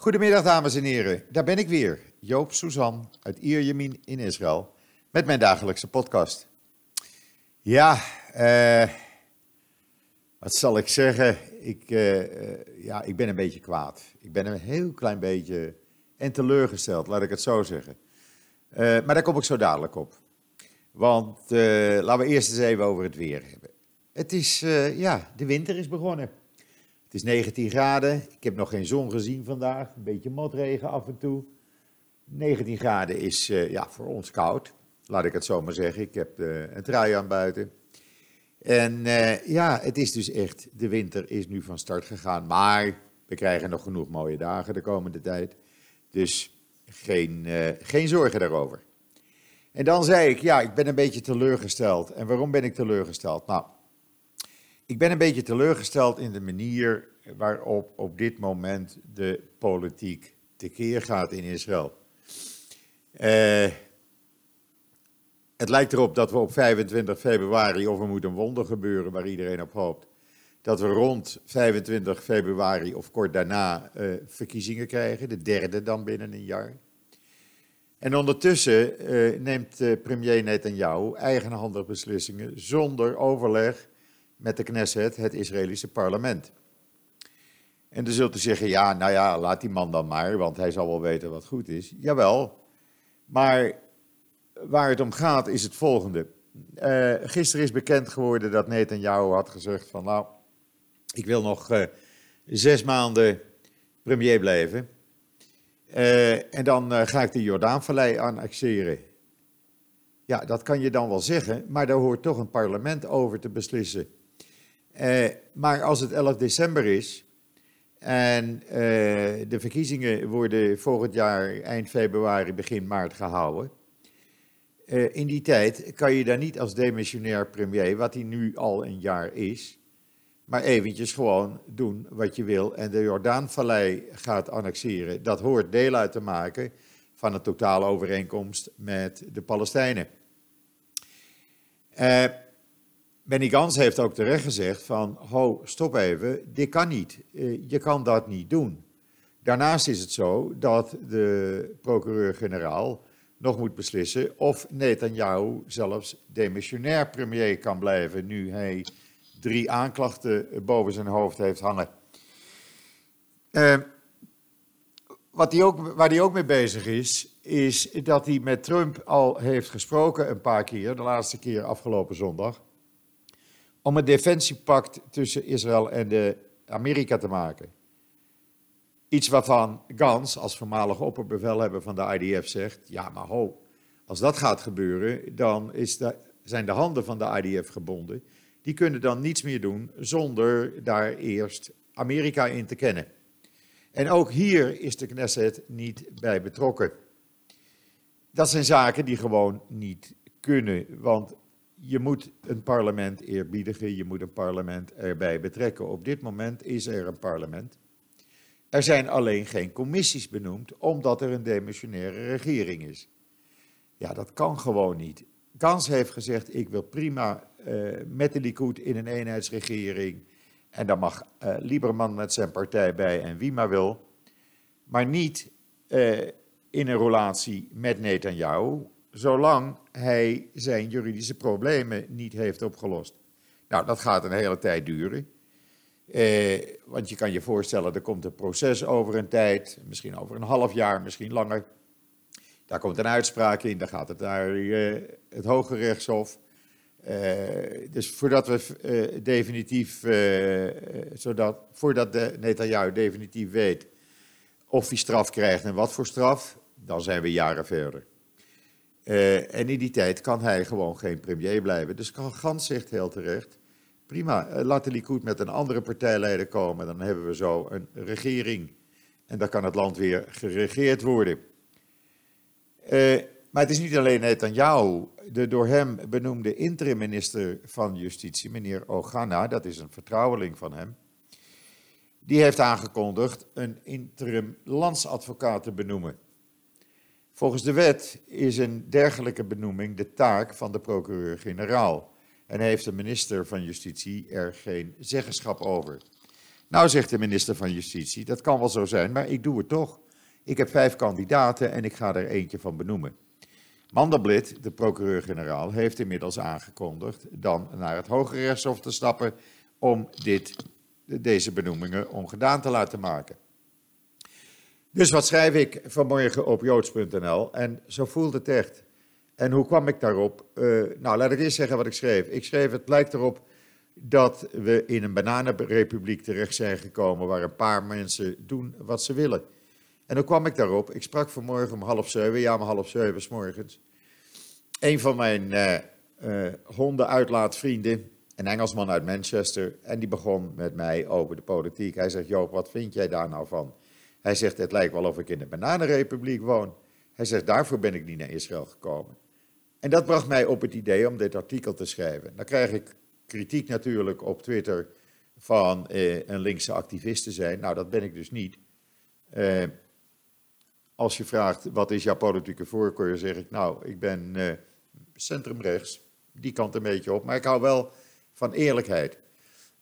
Goedemiddag, dames en heren. Daar ben ik weer, Joop Suzan uit Ierjemien in Israël, met mijn dagelijkse podcast. Ja, eh, wat zal ik zeggen? Ik, eh, eh, ja, ik ben een beetje kwaad. Ik ben een heel klein beetje en teleurgesteld, laat ik het zo zeggen. Maar daar kom ik zo dadelijk op. Want laten we eerst eens even over het weer hebben. Het is, ja, de winter is begonnen. Het is 19 graden. Ik heb nog geen zon gezien vandaag. Een beetje motregen af en toe. 19 graden is eh, ja, voor ons koud. Laat ik het zo maar zeggen. Ik heb eh, een trui aan buiten. En eh, ja, het is dus echt, de winter is nu van start gegaan. Maar we krijgen nog genoeg mooie dagen de komende tijd. Dus geen, geen zorgen daarover. En dan zei ik, ja, ik ben een beetje teleurgesteld. En waarom ben ik teleurgesteld? Nou, ik ben een beetje teleurgesteld in de manier waarop op dit moment de politiek tekeer gaat in Israël. Eh, het lijkt erop dat we op 25 februari, of er moet een wonder gebeuren waar iedereen op hoopt, dat we rond 25 februari of kort daarna eh, verkiezingen krijgen, de derde dan binnen een jaar. En ondertussen eh, neemt premier Netanyahu eigenhandig beslissingen zonder overleg met de Knesset, het Israëlische parlement. En dan zult u zeggen, ja, nou ja, laat die man dan maar, want hij zal wel weten wat goed is. Jawel, maar waar het om gaat is het volgende. Eh, gisteren is bekend geworden dat Netanyahu had gezegd van, nou, ik wil nog eh, zes maanden premier blijven. Eh, en dan ga ik de Jordaanvallei annexeren. Ja, dat kan je dan wel zeggen, maar daar hoort toch een parlement over te beslissen. Eh, maar als het 11 december is en eh, de verkiezingen worden volgend jaar eind februari, begin maart gehouden. eh, in die tijd kan je daar niet als demissionair premier, wat hij nu al een jaar is, maar eventjes gewoon doen wat je wil en de Jordaanvallei gaat annexeren. Dat hoort deel uit te maken van een totale overeenkomst met de Palestijnen. Eh, Benny Gans heeft ook terecht gezegd van, ho, stop even, dit kan niet. Eh, je kan dat niet doen. Daarnaast is het zo dat de procureur-generaal nog moet beslissen of Netanyahu zelfs demissionair premier kan blijven, nu hij drie aanklachten boven zijn hoofd heeft hangen. Eh, wat hij ook, waar hij ook mee bezig is, is dat hij met Trump al heeft gesproken een paar keer, de laatste keer afgelopen zondag, om een defensiepact tussen Israël en de Amerika te maken. Iets waarvan Gans, als voormalig opperbevelhebber van de IDF, zegt: ja, maar ho, als dat gaat gebeuren, dan is zijn de handen van de IDF gebonden. Die kunnen dan niets meer doen zonder daar eerst Amerika in te kennen. En ook hier is de Knesset niet bij betrokken. Dat zijn zaken die gewoon niet kunnen, want je moet een parlement eerbiedigen, je moet een parlement erbij betrekken. Op dit moment is er een parlement. Er zijn alleen geen commissies benoemd, omdat er een demissionaire regering is. Ja, dat kan gewoon niet. Gans heeft gezegd, ik wil prima uh, met de Likud in een eenheidsregering. En dan mag uh, Lieberman met zijn partij bij en wie maar wil. Maar niet uh, in een relatie met Netanyahu, zolang hij zijn juridische problemen niet heeft opgelost. Nou, dat gaat een hele tijd duren. Eh, want je kan je voorstellen, er komt een proces over een tijd, misschien over een half jaar, misschien langer. Daar komt een uitspraak in, dan gaat het naar uh, het Hoge Rechtshof. Uh, dus voordat we uh, definitief, zodat, voordat de Netanyahu definitief weet of hij straf krijgt en wat voor straf, dan zijn we jaren verder. Uh, en in die tijd kan hij gewoon geen premier blijven. Dus Gans zegt heel terecht, prima, uh, laat de Likud met een andere partijleider komen. Dan hebben we zo een regering. En dan kan het land weer geregeerd worden. Uh, maar het is niet alleen Netanyahu. De door hem benoemde interim-minister van Justitie, meneer Ogana, dat is een vertrouweling van hem. Die heeft aangekondigd een interim landsadvocaat te benoemen. Volgens de wet is een dergelijke benoeming de taak van de procureur-generaal en heeft de minister van Justitie er geen zeggenschap over. Nou, zegt de minister van Justitie, dat kan wel zo zijn, maar ik doe het toch. Ik heb vijf kandidaten en ik ga er eentje van benoemen. Mandelblit, de procureur-generaal, heeft inmiddels aangekondigd dan naar het Hoge Rechtshof te stappen om dit, deze benoemingen ongedaan te laten maken. Dus wat schrijf ik vanmorgen op joods.nl en zo voelt het echt. En hoe kwam ik daarop? Uh, nou, laat ik eerst zeggen wat ik schreef. Ik schreef, het lijkt erop dat we in een bananenrepubliek terecht zijn gekomen waar een paar mensen doen wat ze willen. En hoe kwam ik daarop? Ik sprak vanmorgen om half zeven, ja, om half zeven s morgens. Een van mijn uh, uh, hondenuitlaatvrienden, een Engelsman uit Manchester, en die begon met mij over de politiek. Hij zegt, Joop, wat vind jij daar nou van? Hij zegt, het lijkt wel of ik in een bananenrepubliek woon. Hij zegt, daarvoor ben ik niet naar Israël gekomen. En dat bracht mij op het idee om dit artikel te schrijven. Dan krijg ik kritiek natuurlijk op Twitter van eh, een linkse activist te zijn. Nou, dat ben ik dus niet. Eh, als je vraagt wat is jouw politieke voorkeur, zeg ik nou, ik ben eh, centrumrechts, die kant een beetje op, maar ik hou wel van eerlijkheid.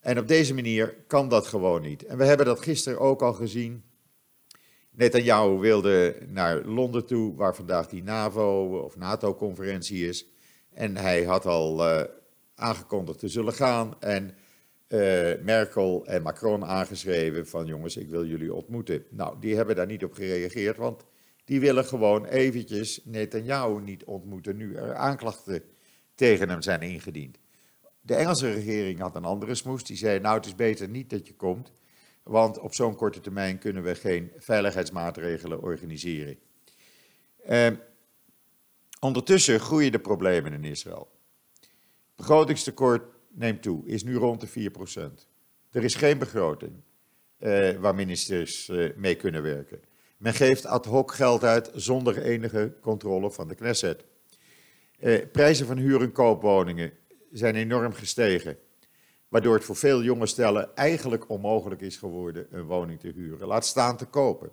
En op deze manier kan dat gewoon niet. En we hebben dat gisteren ook al gezien. Netanyahu wilde naar Londen toe, waar vandaag die NAVO of NATO-conferentie is. En hij had al uh, aangekondigd te zullen gaan. En uh, Merkel en Macron aangeschreven van jongens, ik wil jullie ontmoeten. Nou, die hebben daar niet op gereageerd, want die willen gewoon eventjes Netanyahu niet ontmoeten nu er aanklachten tegen hem zijn ingediend. De Engelse regering had een andere smoes, die zei nou het is beter niet dat je komt, want op zo'n korte termijn kunnen we geen veiligheidsmaatregelen organiseren. Uh, ondertussen groeien de problemen in Israël. Begrotingstekort neemt toe, is nu rond de 4%. Er is geen begroting uh, waar ministers uh, mee kunnen werken. Men geeft ad hoc geld uit zonder enige controle van de Knesset. Uh, prijzen van huur- en koopwoningen zijn enorm gestegen, waardoor het voor veel jonge stellen eigenlijk onmogelijk is geworden een woning te huren, laat staan te kopen.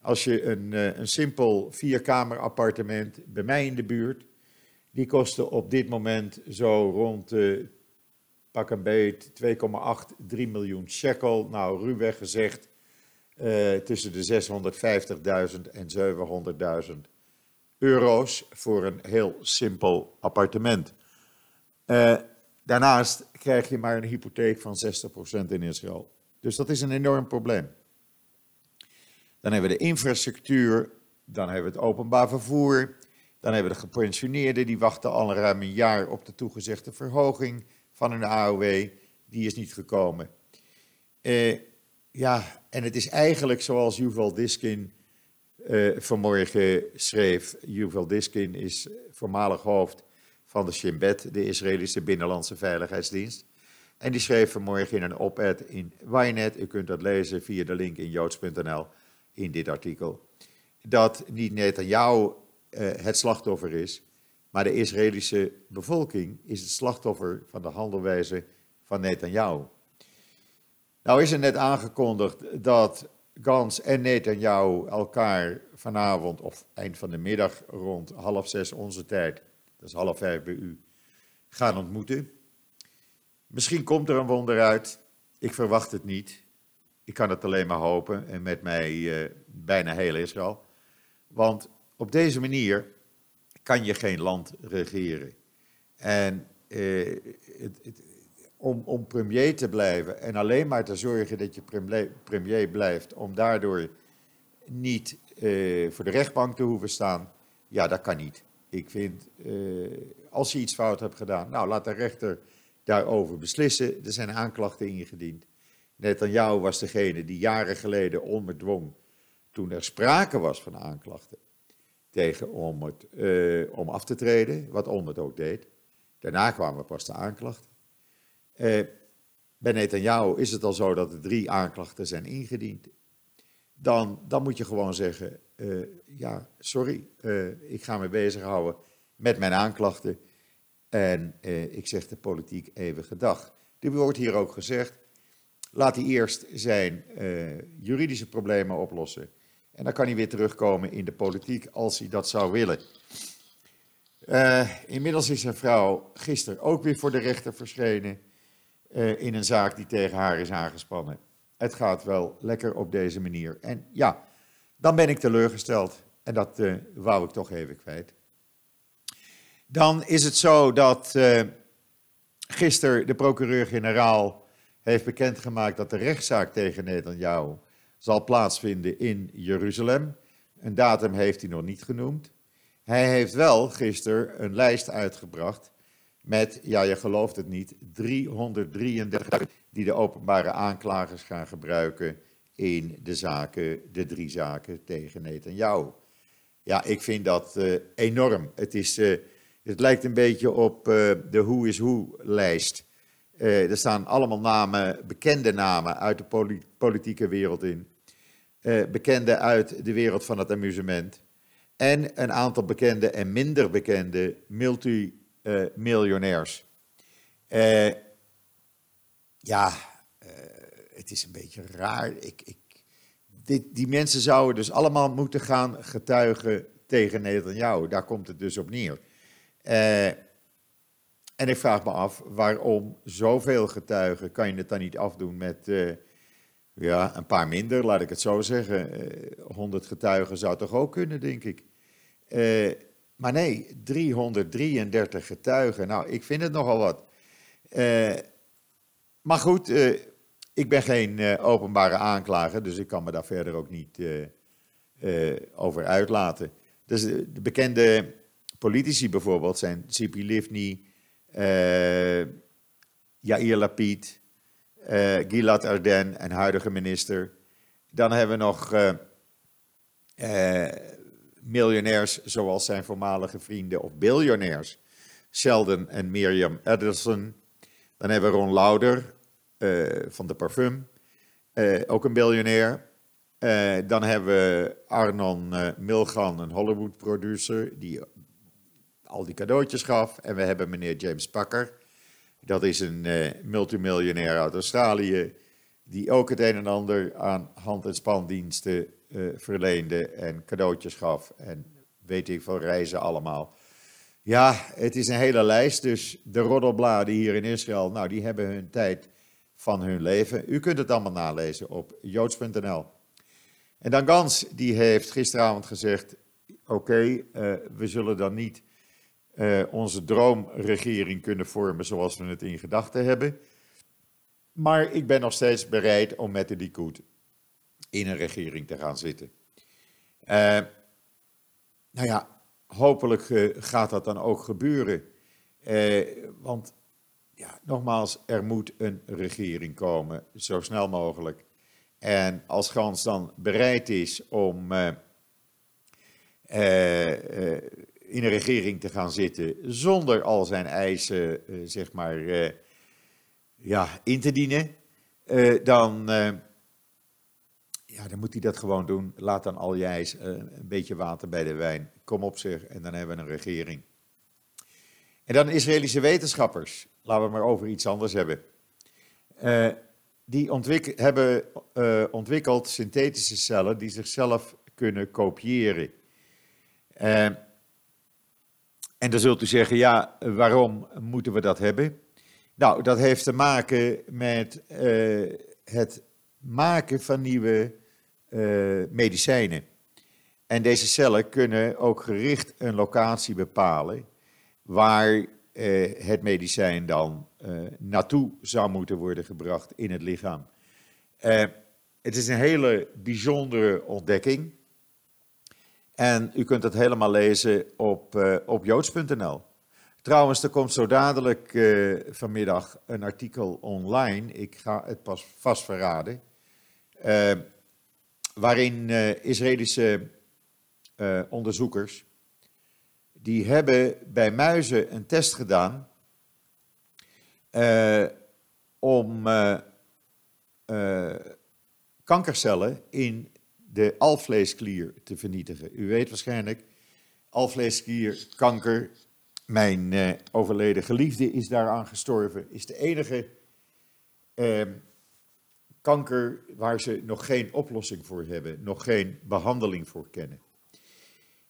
Als je een, een simpel vierkamer appartement bij mij in de buurt, die kostte op dit moment zo rond uh, pak een beet 2,8, 3 miljoen shekel. Nou, ruwweg gezegd uh, tussen de 650.000 en 700.000 euro's voor een heel simpel appartement. Uh, daarnaast krijg je maar een hypotheek van 60% in Israël. Dus dat is een enorm probleem. Dan hebben we de infrastructuur, dan hebben we het openbaar vervoer, dan hebben we de gepensioneerden, die wachten al ruim een jaar op de toegezegde verhoging van hun AOW. Die is niet gekomen. Uh, ja, en het is eigenlijk zoals Yuval Diskin uh, vanmorgen schreef. Yuval Diskin is voormalig hoofd van de Shin Bet, de Israëlische Binnenlandse Veiligheidsdienst. En die schreef vanmorgen in een op-ed in Ynet, u kunt dat lezen via de link in joods.nl in dit artikel, dat niet Netanyahu uh, het slachtoffer is, maar de Israëlische bevolking is het slachtoffer van de handelwijze van Netanyahu. Nou is er net aangekondigd dat Gans en Netanyahu elkaar vanavond of eind van de middag rond half zes onze tijd, dat is half vijf bij u, gaan ontmoeten. Misschien komt er een wonder uit. Ik verwacht het niet. Ik kan het alleen maar hopen en met mij uh, bijna heel Israël. Want op deze manier kan je geen land regeren. En eh, het, om, om, premier te blijven en alleen maar te zorgen dat je premier, premier blijft, om daardoor niet eh, voor de rechtbank te hoeven staan, ja, dat kan niet. Ik vind, eh, als je iets fout hebt gedaan, nou, laat de rechter daarover beslissen. Er zijn aanklachten ingediend. Jou was degene die jaren geleden onbedwong, toen er sprake was van aanklachten, tegen om, het, uh, om af te treden, wat Olmert ook deed. Daarna kwamen pas de aanklachten. Uh, bij Netanyahu is het al zo dat er drie aanklachten zijn ingediend. Dan, dan moet je gewoon zeggen, uh, ja, sorry, uh, ik ga me bezighouden met mijn aanklachten. En ik zeg de politiek even gedag. Er wordt hier ook gezegd, laat hij eerst zijn juridische problemen oplossen. En dan kan hij weer terugkomen in de politiek als hij dat zou willen. Inmiddels is zijn vrouw gisteren ook weer voor de rechter verschenen in een zaak die tegen haar is aangespannen. het gaat wel lekker op deze manier. En ja, dan ben ik teleurgesteld. En dat uh, wou ik toch even kwijt. Dan is het zo dat uh, gisteren de procureur-generaal heeft bekendgemaakt dat de rechtszaak tegen Netanyahu zal plaatsvinden in Jeruzalem. Een datum heeft hij nog niet genoemd. Hij heeft wel gisteren een lijst uitgebracht met, ja je gelooft het niet, 333 die de openbare aanklagers gaan gebruiken in de zaken, de drie zaken tegen Netanyahu. Ja, ik vind dat uh, enorm. Het, is, uh, het lijkt een beetje op uh, de Who is Who-lijst. er staan allemaal namen, bekende namen uit de politieke wereld in. bekende uit de wereld van het amusement. En een aantal bekende en minder bekende multimiljonairs. ja, het is een beetje raar. Ik, ik, dit, die mensen zouden dus allemaal moeten gaan getuigen tegen Netanyahu. Daar komt het dus op neer. Uh, en ik vraag me af, waarom zoveel getuigen? Kan je het dan niet afdoen met uh, ja, een paar minder, laat ik het zo zeggen. Uh, eh, 100 getuigen zou toch ook kunnen, denk ik. maar nee, 333 getuigen. Nou, ik vind het nogal wat. maar goed, ik ben geen uh, openbare aanklager, dus ik kan me daar verder ook niet uh, uh, over uitlaten. Dus de, de, bekende politici bijvoorbeeld zijn Sipi Livni, Yair Lapid, Gilad Arden, en huidige minister. Dan hebben we nog miljonairs zoals zijn voormalige vrienden, of biljonairs, Sheldon en Miriam Ederson. Dan hebben we Ron Lauder, van de parfum. Uh, ook een biljonair. Uh, dan hebben we Arnon Milgan, een Hollywood-producer, die al die cadeautjes gaf. En we hebben meneer James Packer. Dat is een multimiljonair uit Australië, die ook het een en ander aan hand- en spandiensten verleende en cadeautjes gaf. En weet ik veel, reizen allemaal. Ja, het is een hele lijst. Dus de roddelbladen hier in Israël, nou, die hebben hun tijd van hun leven. U kunt het allemaal nalezen op joods.nl. En dan Gans, die heeft gisteravond gezegd: Oké, uh, we zullen dan niet uh, onze droomregering kunnen vormen zoals we het in gedachten hebben. Maar ik ben nog steeds bereid om met de Likud in een regering te gaan zitten. Uh, nou ja, hopelijk gaat dat dan ook gebeuren. want ja, nogmaals, er moet een regering komen, zo snel mogelijk. En als Gans dan bereid is om uh, uh, in een regering te gaan zitten zonder al zijn eisen, zeg maar, ja, in te dienen, dan, ja, dan moet hij dat gewoon doen. Laat dan al je een beetje water bij de wijn. Kom op zich en dan hebben we een regering. En dan Israëlische wetenschappers laten we maar over iets anders hebben. Uh, die hebben uh, ontwikkeld synthetische cellen die zichzelf kunnen kopiëren. Uh, en dan zult u zeggen, ja, waarom moeten we dat hebben? Nou, dat heeft te maken met het maken van nieuwe medicijnen. En deze cellen kunnen ook gericht een locatie bepalen waar eh, het medicijn dan uh, naartoe zou moeten worden gebracht in het lichaam. Uh, het is een hele bijzondere ontdekking. En u kunt het helemaal lezen op, op joods.nl. Trouwens, er komt zo dadelijk vanmiddag een artikel online. Ik ga het pas vast verraden. waarin Israëlische onderzoekers die hebben bij muizen een test gedaan uh, om uh, uh, kankercellen in de alvleesklier te vernietigen. U weet waarschijnlijk, alvleesklierkanker, mijn overleden geliefde is daaraan gestorven, is de enige ehm, kanker waar ze nog geen oplossing voor hebben, nog geen behandeling voor kennen.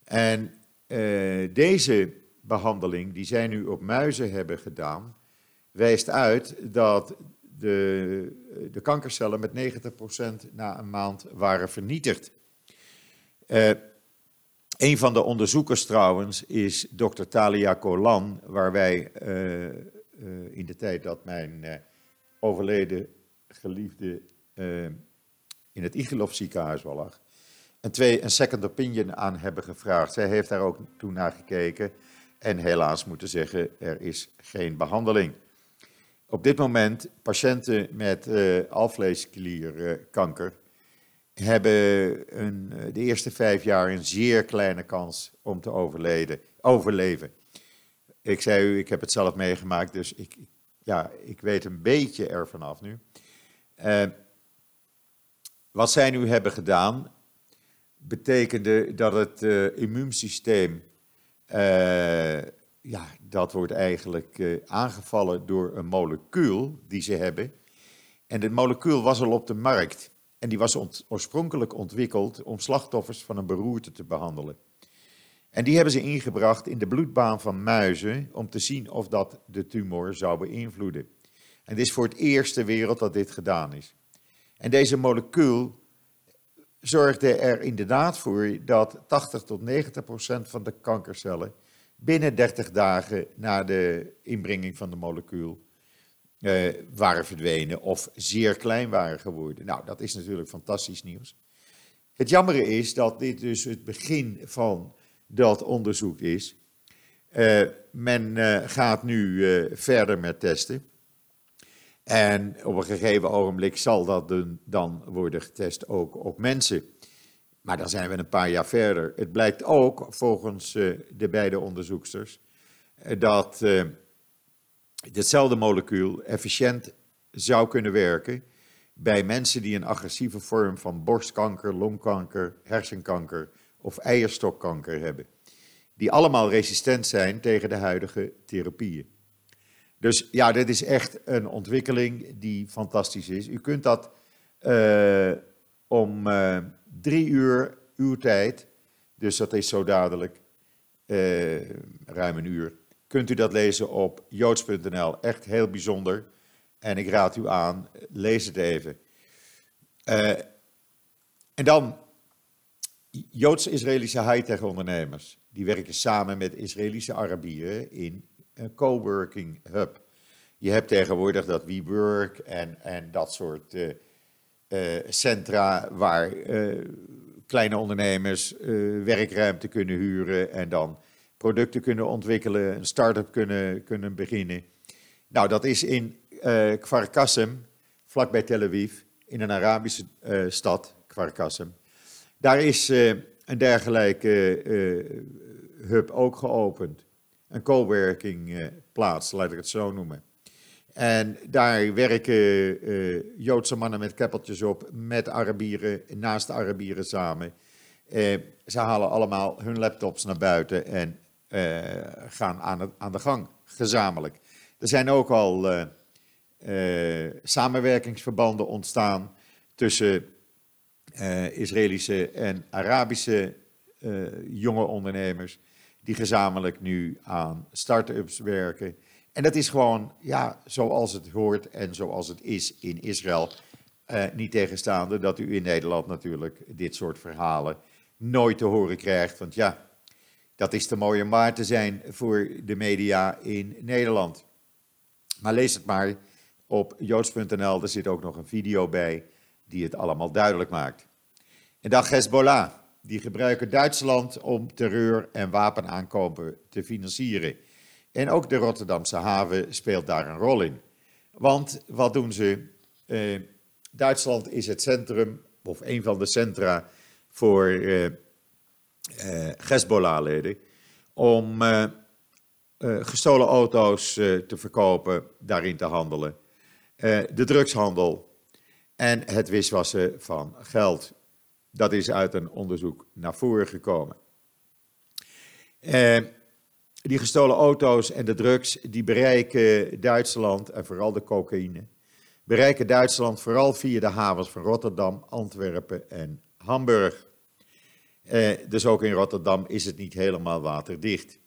En deze behandeling die zij nu op muizen hebben gedaan, wijst uit dat de, de kankercellen met 90% na een maand waren vernietigd. Uh, een van de onderzoekers trouwens is dokter Talia Kolan, waar wij uh, in de tijd dat mijn overleden geliefde in het Igelov ziekenhuis wel lag, een, twee, een second opinion aan hebben gevraagd. Zij heeft daar ook toen naar gekeken en helaas moeten zeggen, er is geen behandeling. Op dit moment, patiënten met uh, alvleesklierkanker hebben een, eh, de eerste vijf jaar een zeer kleine kans om te overleven. Ik zei u, ik heb het zelf meegemaakt, dus ik, ja, ik weet een beetje ervan af nu. Wat zij nu hebben gedaan, betekende dat het uh, immuunsysteem, uh, ja, dat wordt eigenlijk uh, aangevallen door een molecuul die ze hebben. En dit molecuul was al op de markt. En die was oorspronkelijk ontwikkeld om slachtoffers van een beroerte te behandelen. En die hebben ze ingebracht in de bloedbaan van muizen om te zien of dat de tumor zou beïnvloeden. En het is voor het eerst ter wereld dat dit gedaan is. En deze molecuul zorgde er inderdaad voor dat 80 tot 90 procent van de kankercellen binnen 30 dagen na de inbrenging van de molecuul uh, waren verdwenen of zeer klein waren geworden. Nou, dat is natuurlijk fantastisch nieuws. Het jammere is dat dit dus het begin van dat onderzoek is. Uh, men uh, gaat nu verder met testen. En op een gegeven ogenblik zal dat dan worden getest ook op mensen. Maar dan zijn we een paar jaar verder. Het blijkt ook, volgens uh, de beide onderzoeksters, uh, dat uh, ditzelfde molecuul efficiënt zou kunnen werken bij mensen die een agressieve vorm van borstkanker, longkanker, hersenkanker of eierstokkanker hebben. Die allemaal resistent zijn tegen de huidige therapieën. Dus ja, dit is echt een ontwikkeling die fantastisch is. U kunt dat uh, om uh, drie uur uw tijd, dus dat is zo dadelijk, uh, ruim een uur, kunt u dat lezen op joods.nl. Echt heel bijzonder. En ik raad u aan, lees het even. en dan Joods-Israëlische high-tech ondernemers. Die werken samen met Israëlische Arabieren in coworking hub. Je hebt tegenwoordig dat WeWork en, en dat soort uh, uh, centra waar uh, kleine ondernemers werkruimte kunnen huren en dan producten kunnen ontwikkelen, een start-up kunnen, kunnen beginnen. Nou, dat is in uh, Kfar Qassem, vlakbij Tel Aviv, in een Arabische stad, Kfar Qassem. Daar is een dergelijke hub ook geopend een coworking eh, plaats, laat ik het zo noemen. En daar werken uh, Joodse mannen met keppeltjes op, met Arabieren, naast de Arabieren samen. Uh, ze halen allemaal hun laptops naar buiten en gaan aan, aan, de gang, gezamenlijk. Er zijn ook al samenwerkingsverbanden ontstaan tussen Israëlische en Arabische jonge ondernemers die gezamenlijk nu aan start-ups werken. En dat is gewoon, ja, zoals het hoort en zoals het is in Israël. Uh, niet tegenstaande dat u in Nederland natuurlijk dit soort verhalen nooit te horen krijgt. Want ja, dat is te mooi om waar te zijn voor de media in Nederland. Maar lees het maar op joods.nl, er zit ook nog een video bij die het allemaal duidelijk maakt. En dan Hezbollah die gebruiken Duitsland om terreur en wapenaankopen te financieren. En ook de Rotterdamse haven speelt daar een rol in. Want wat doen ze? Eh, Duitsland is het centrum, of een van de centra voor eh, eh, Hezbollah-leden, om eh, gestolen auto's te verkopen, daarin te handelen. de drugshandel en het wiswassen van geld. Dat is uit een onderzoek naar voren gekomen. Eh, die gestolen auto's en de drugs, die bereiken Duitsland, en vooral de cocaïne, bereiken Duitsland vooral via de havens van Rotterdam, Antwerpen en Hamburg. Eh, dus ook in Rotterdam is het niet helemaal waterdicht.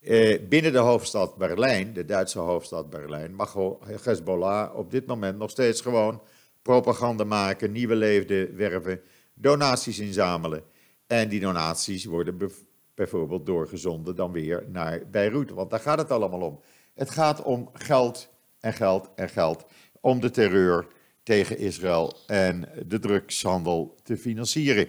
Eh, binnen de hoofdstad Berlijn, de Duitse hoofdstad Berlijn, mag Hezbollah op dit moment nog steeds gewoon propaganda maken, nieuwe leefden werven, donaties inzamelen. En die donaties worden bijvoorbeeld doorgezonden dan weer naar Beirut, want daar gaat het allemaal om. Het gaat om geld en geld en geld om de terreur tegen Israël en de drugshandel te financieren.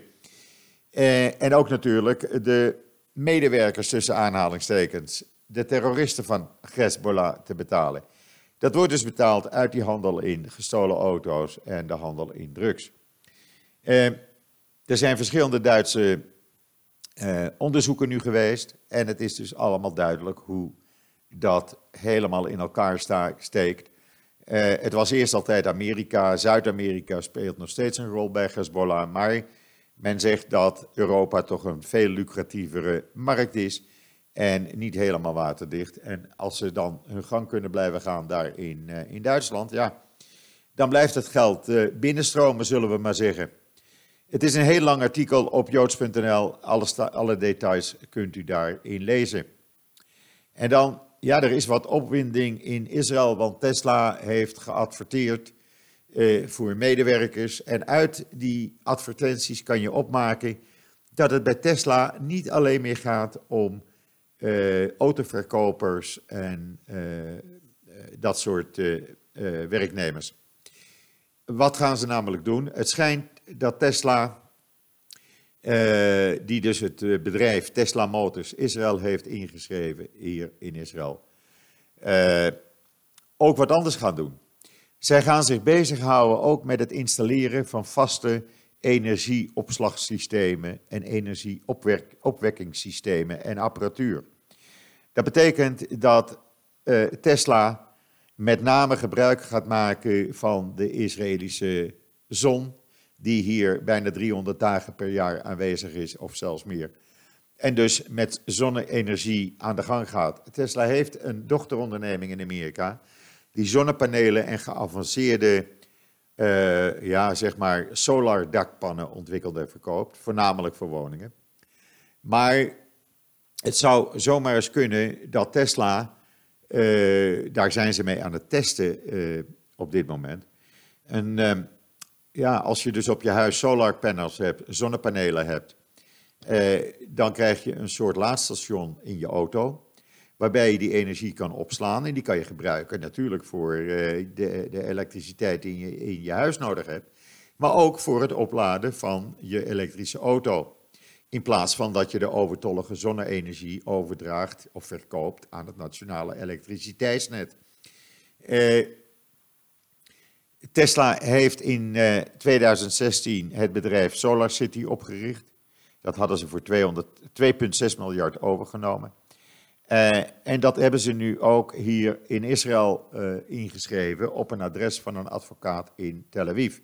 Eh, en ook natuurlijk de medewerkers tussen aanhalingstekens, de terroristen van Hezbollah te betalen. Dat wordt dus betaald uit die handel in gestolen auto's en de handel in drugs. Eh, er zijn verschillende Duitse eh, onderzoeken nu geweest en het is dus allemaal duidelijk hoe dat helemaal in elkaar steekt. Uh, het was eerst altijd Amerika, Zuid-Amerika speelt nog steeds een rol bij Hezbollah, maar men zegt dat Europa toch een veel lucratievere markt is en niet helemaal waterdicht. En als ze dan hun gang kunnen blijven gaan daar in, uh, in Duitsland, ja, dan blijft het geld uh, binnenstromen, zullen we maar zeggen. Het is een heel lang artikel op joods.nl, alle, alle details kunt u daarin lezen. En dan ja, er is wat opwinding in Israël, want Tesla heeft geadverteerd eh, voor medewerkers. En uit die advertenties kan je opmaken dat het bij Tesla niet alleen meer gaat om eh, autoverkopers en eh, dat soort werknemers. Wat gaan ze namelijk doen? Het schijnt dat Tesla uh, die dus het eh, bedrijf Tesla Motors Israël heeft ingeschreven hier in Israël, uh, ook wat anders gaan doen. Zij gaan zich bezighouden ook met het installeren van vaste energieopslagsystemen en energieopwekkingssystemen en apparatuur. Dat betekent dat Tesla met name gebruik gaat maken van de Israëlische zon die hier bijna 300 dagen per jaar aanwezig is, of zelfs meer. En dus met zonne-energie aan de gang gaat. Tesla heeft een dochteronderneming in Amerika, die zonnepanelen en geavanceerde, uh, ja, zeg maar, solar dakpannen ontwikkelt en verkoopt, voornamelijk voor woningen. Maar het zou zomaar eens kunnen dat Tesla, uh, daar zijn ze mee aan het testen uh, op dit moment, een ja, als je dus op je huis solarpanels hebt, zonnepanelen hebt, eh, dan krijg je een soort laadstation in je auto, waarbij je die energie kan opslaan en die kan je gebruiken natuurlijk voor eh, de, de, elektriciteit die je in je huis nodig hebt, maar ook voor het opladen van je elektrische auto. In plaats van dat je de overtollige zonne-energie overdraagt of verkoopt aan het nationale elektriciteitsnet. Eh, Tesla heeft in 2016 eh, het bedrijf SolarCity opgericht. Dat hadden ze voor 2,6 miljard overgenomen. Uh, en dat hebben ze nu ook hier in Israël uh, ingeschreven op een adres van een advocaat in Tel Aviv.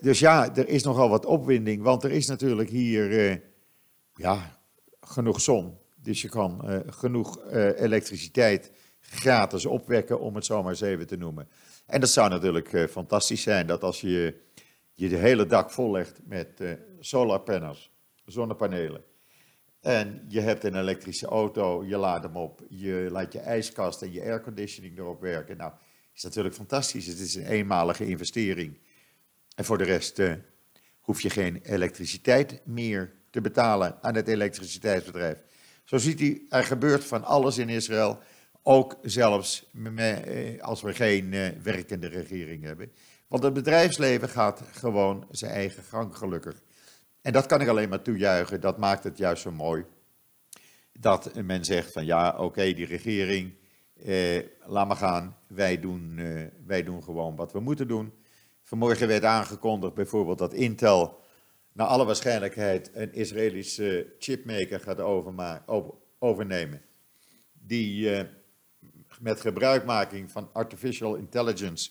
Dus ja, er is nogal wat opwinding, want er is natuurlijk hier ja, genoeg zon. Dus je kan genoeg elektriciteit gratis opwekken, om het zo maar eens even te noemen. En dat zou natuurlijk uh, fantastisch zijn dat als je je de hele dak vollegt met uh, solarpanels, zonnepanelen. En je hebt een elektrische auto, je laat hem op, je laat je ijskast en je airconditioning erop werken. Nou, is natuurlijk fantastisch. Het is een eenmalige investering. En voor de rest uh, hoef je geen elektriciteit meer te betalen aan het elektriciteitsbedrijf. Zo ziet u, er gebeurt van alles in Israël. Ook zelfs eh, als we geen eh, werkende regering hebben. Want het bedrijfsleven gaat gewoon zijn eigen gang gelukkig. En dat kan ik alleen maar toejuichen. Dat maakt het juist zo mooi. Dat men zegt van ja, oké, die regering, eh, laat maar gaan. Wij doen, eh, wij doen gewoon wat we moeten doen. Vanmorgen werd aangekondigd bijvoorbeeld dat Intel naar alle waarschijnlijkheid een Israëlische chipmaker gaat overnemen. Die... Eh, met gebruikmaking van artificial intelligence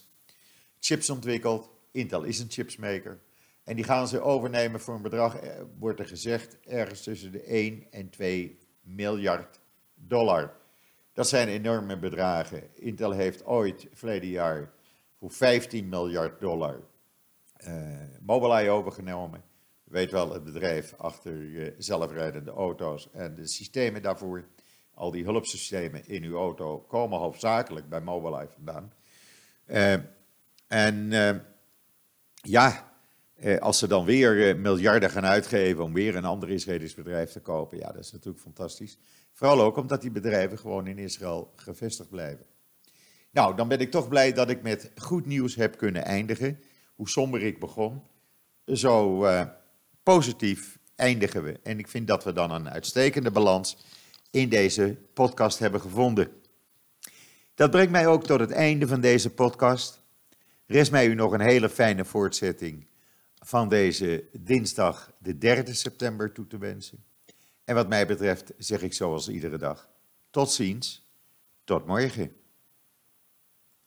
chips ontwikkeld. Intel is een chipsmaker. En die gaan ze overnemen voor een bedrag, eh, wordt er gezegd, ergens tussen de 1 en 2 miljard dollar. Dat zijn enorme bedragen. Intel heeft ooit, verleden jaar, voor 15 miljard dollar uh, Mobileye overgenomen. weet wel, het bedrijf achter zelfrijdende auto's en de systemen daarvoor. Al die hulpsystemen in uw auto komen hoofdzakelijk bij Mobileye vandaan. en ja, eh, als ze dan weer eh, miljarden gaan uitgeven om weer een ander Israëlisch bedrijf te kopen, ja, dat is natuurlijk fantastisch. Vooral ook omdat die bedrijven gewoon in Israël gevestigd blijven. Nou, dan ben ik toch blij dat ik met goed nieuws heb kunnen eindigen. Hoe somber ik begon, zo positief eindigen we. En ik vind dat we dan een uitstekende balans in deze podcast hebben gevonden. Dat brengt mij ook tot het einde van deze podcast. Rest mij u nog een hele fijne voortzetting van deze dinsdag, de 3 september, toe te wensen. En wat mij betreft zeg ik zoals iedere dag: tot ziens, tot morgen.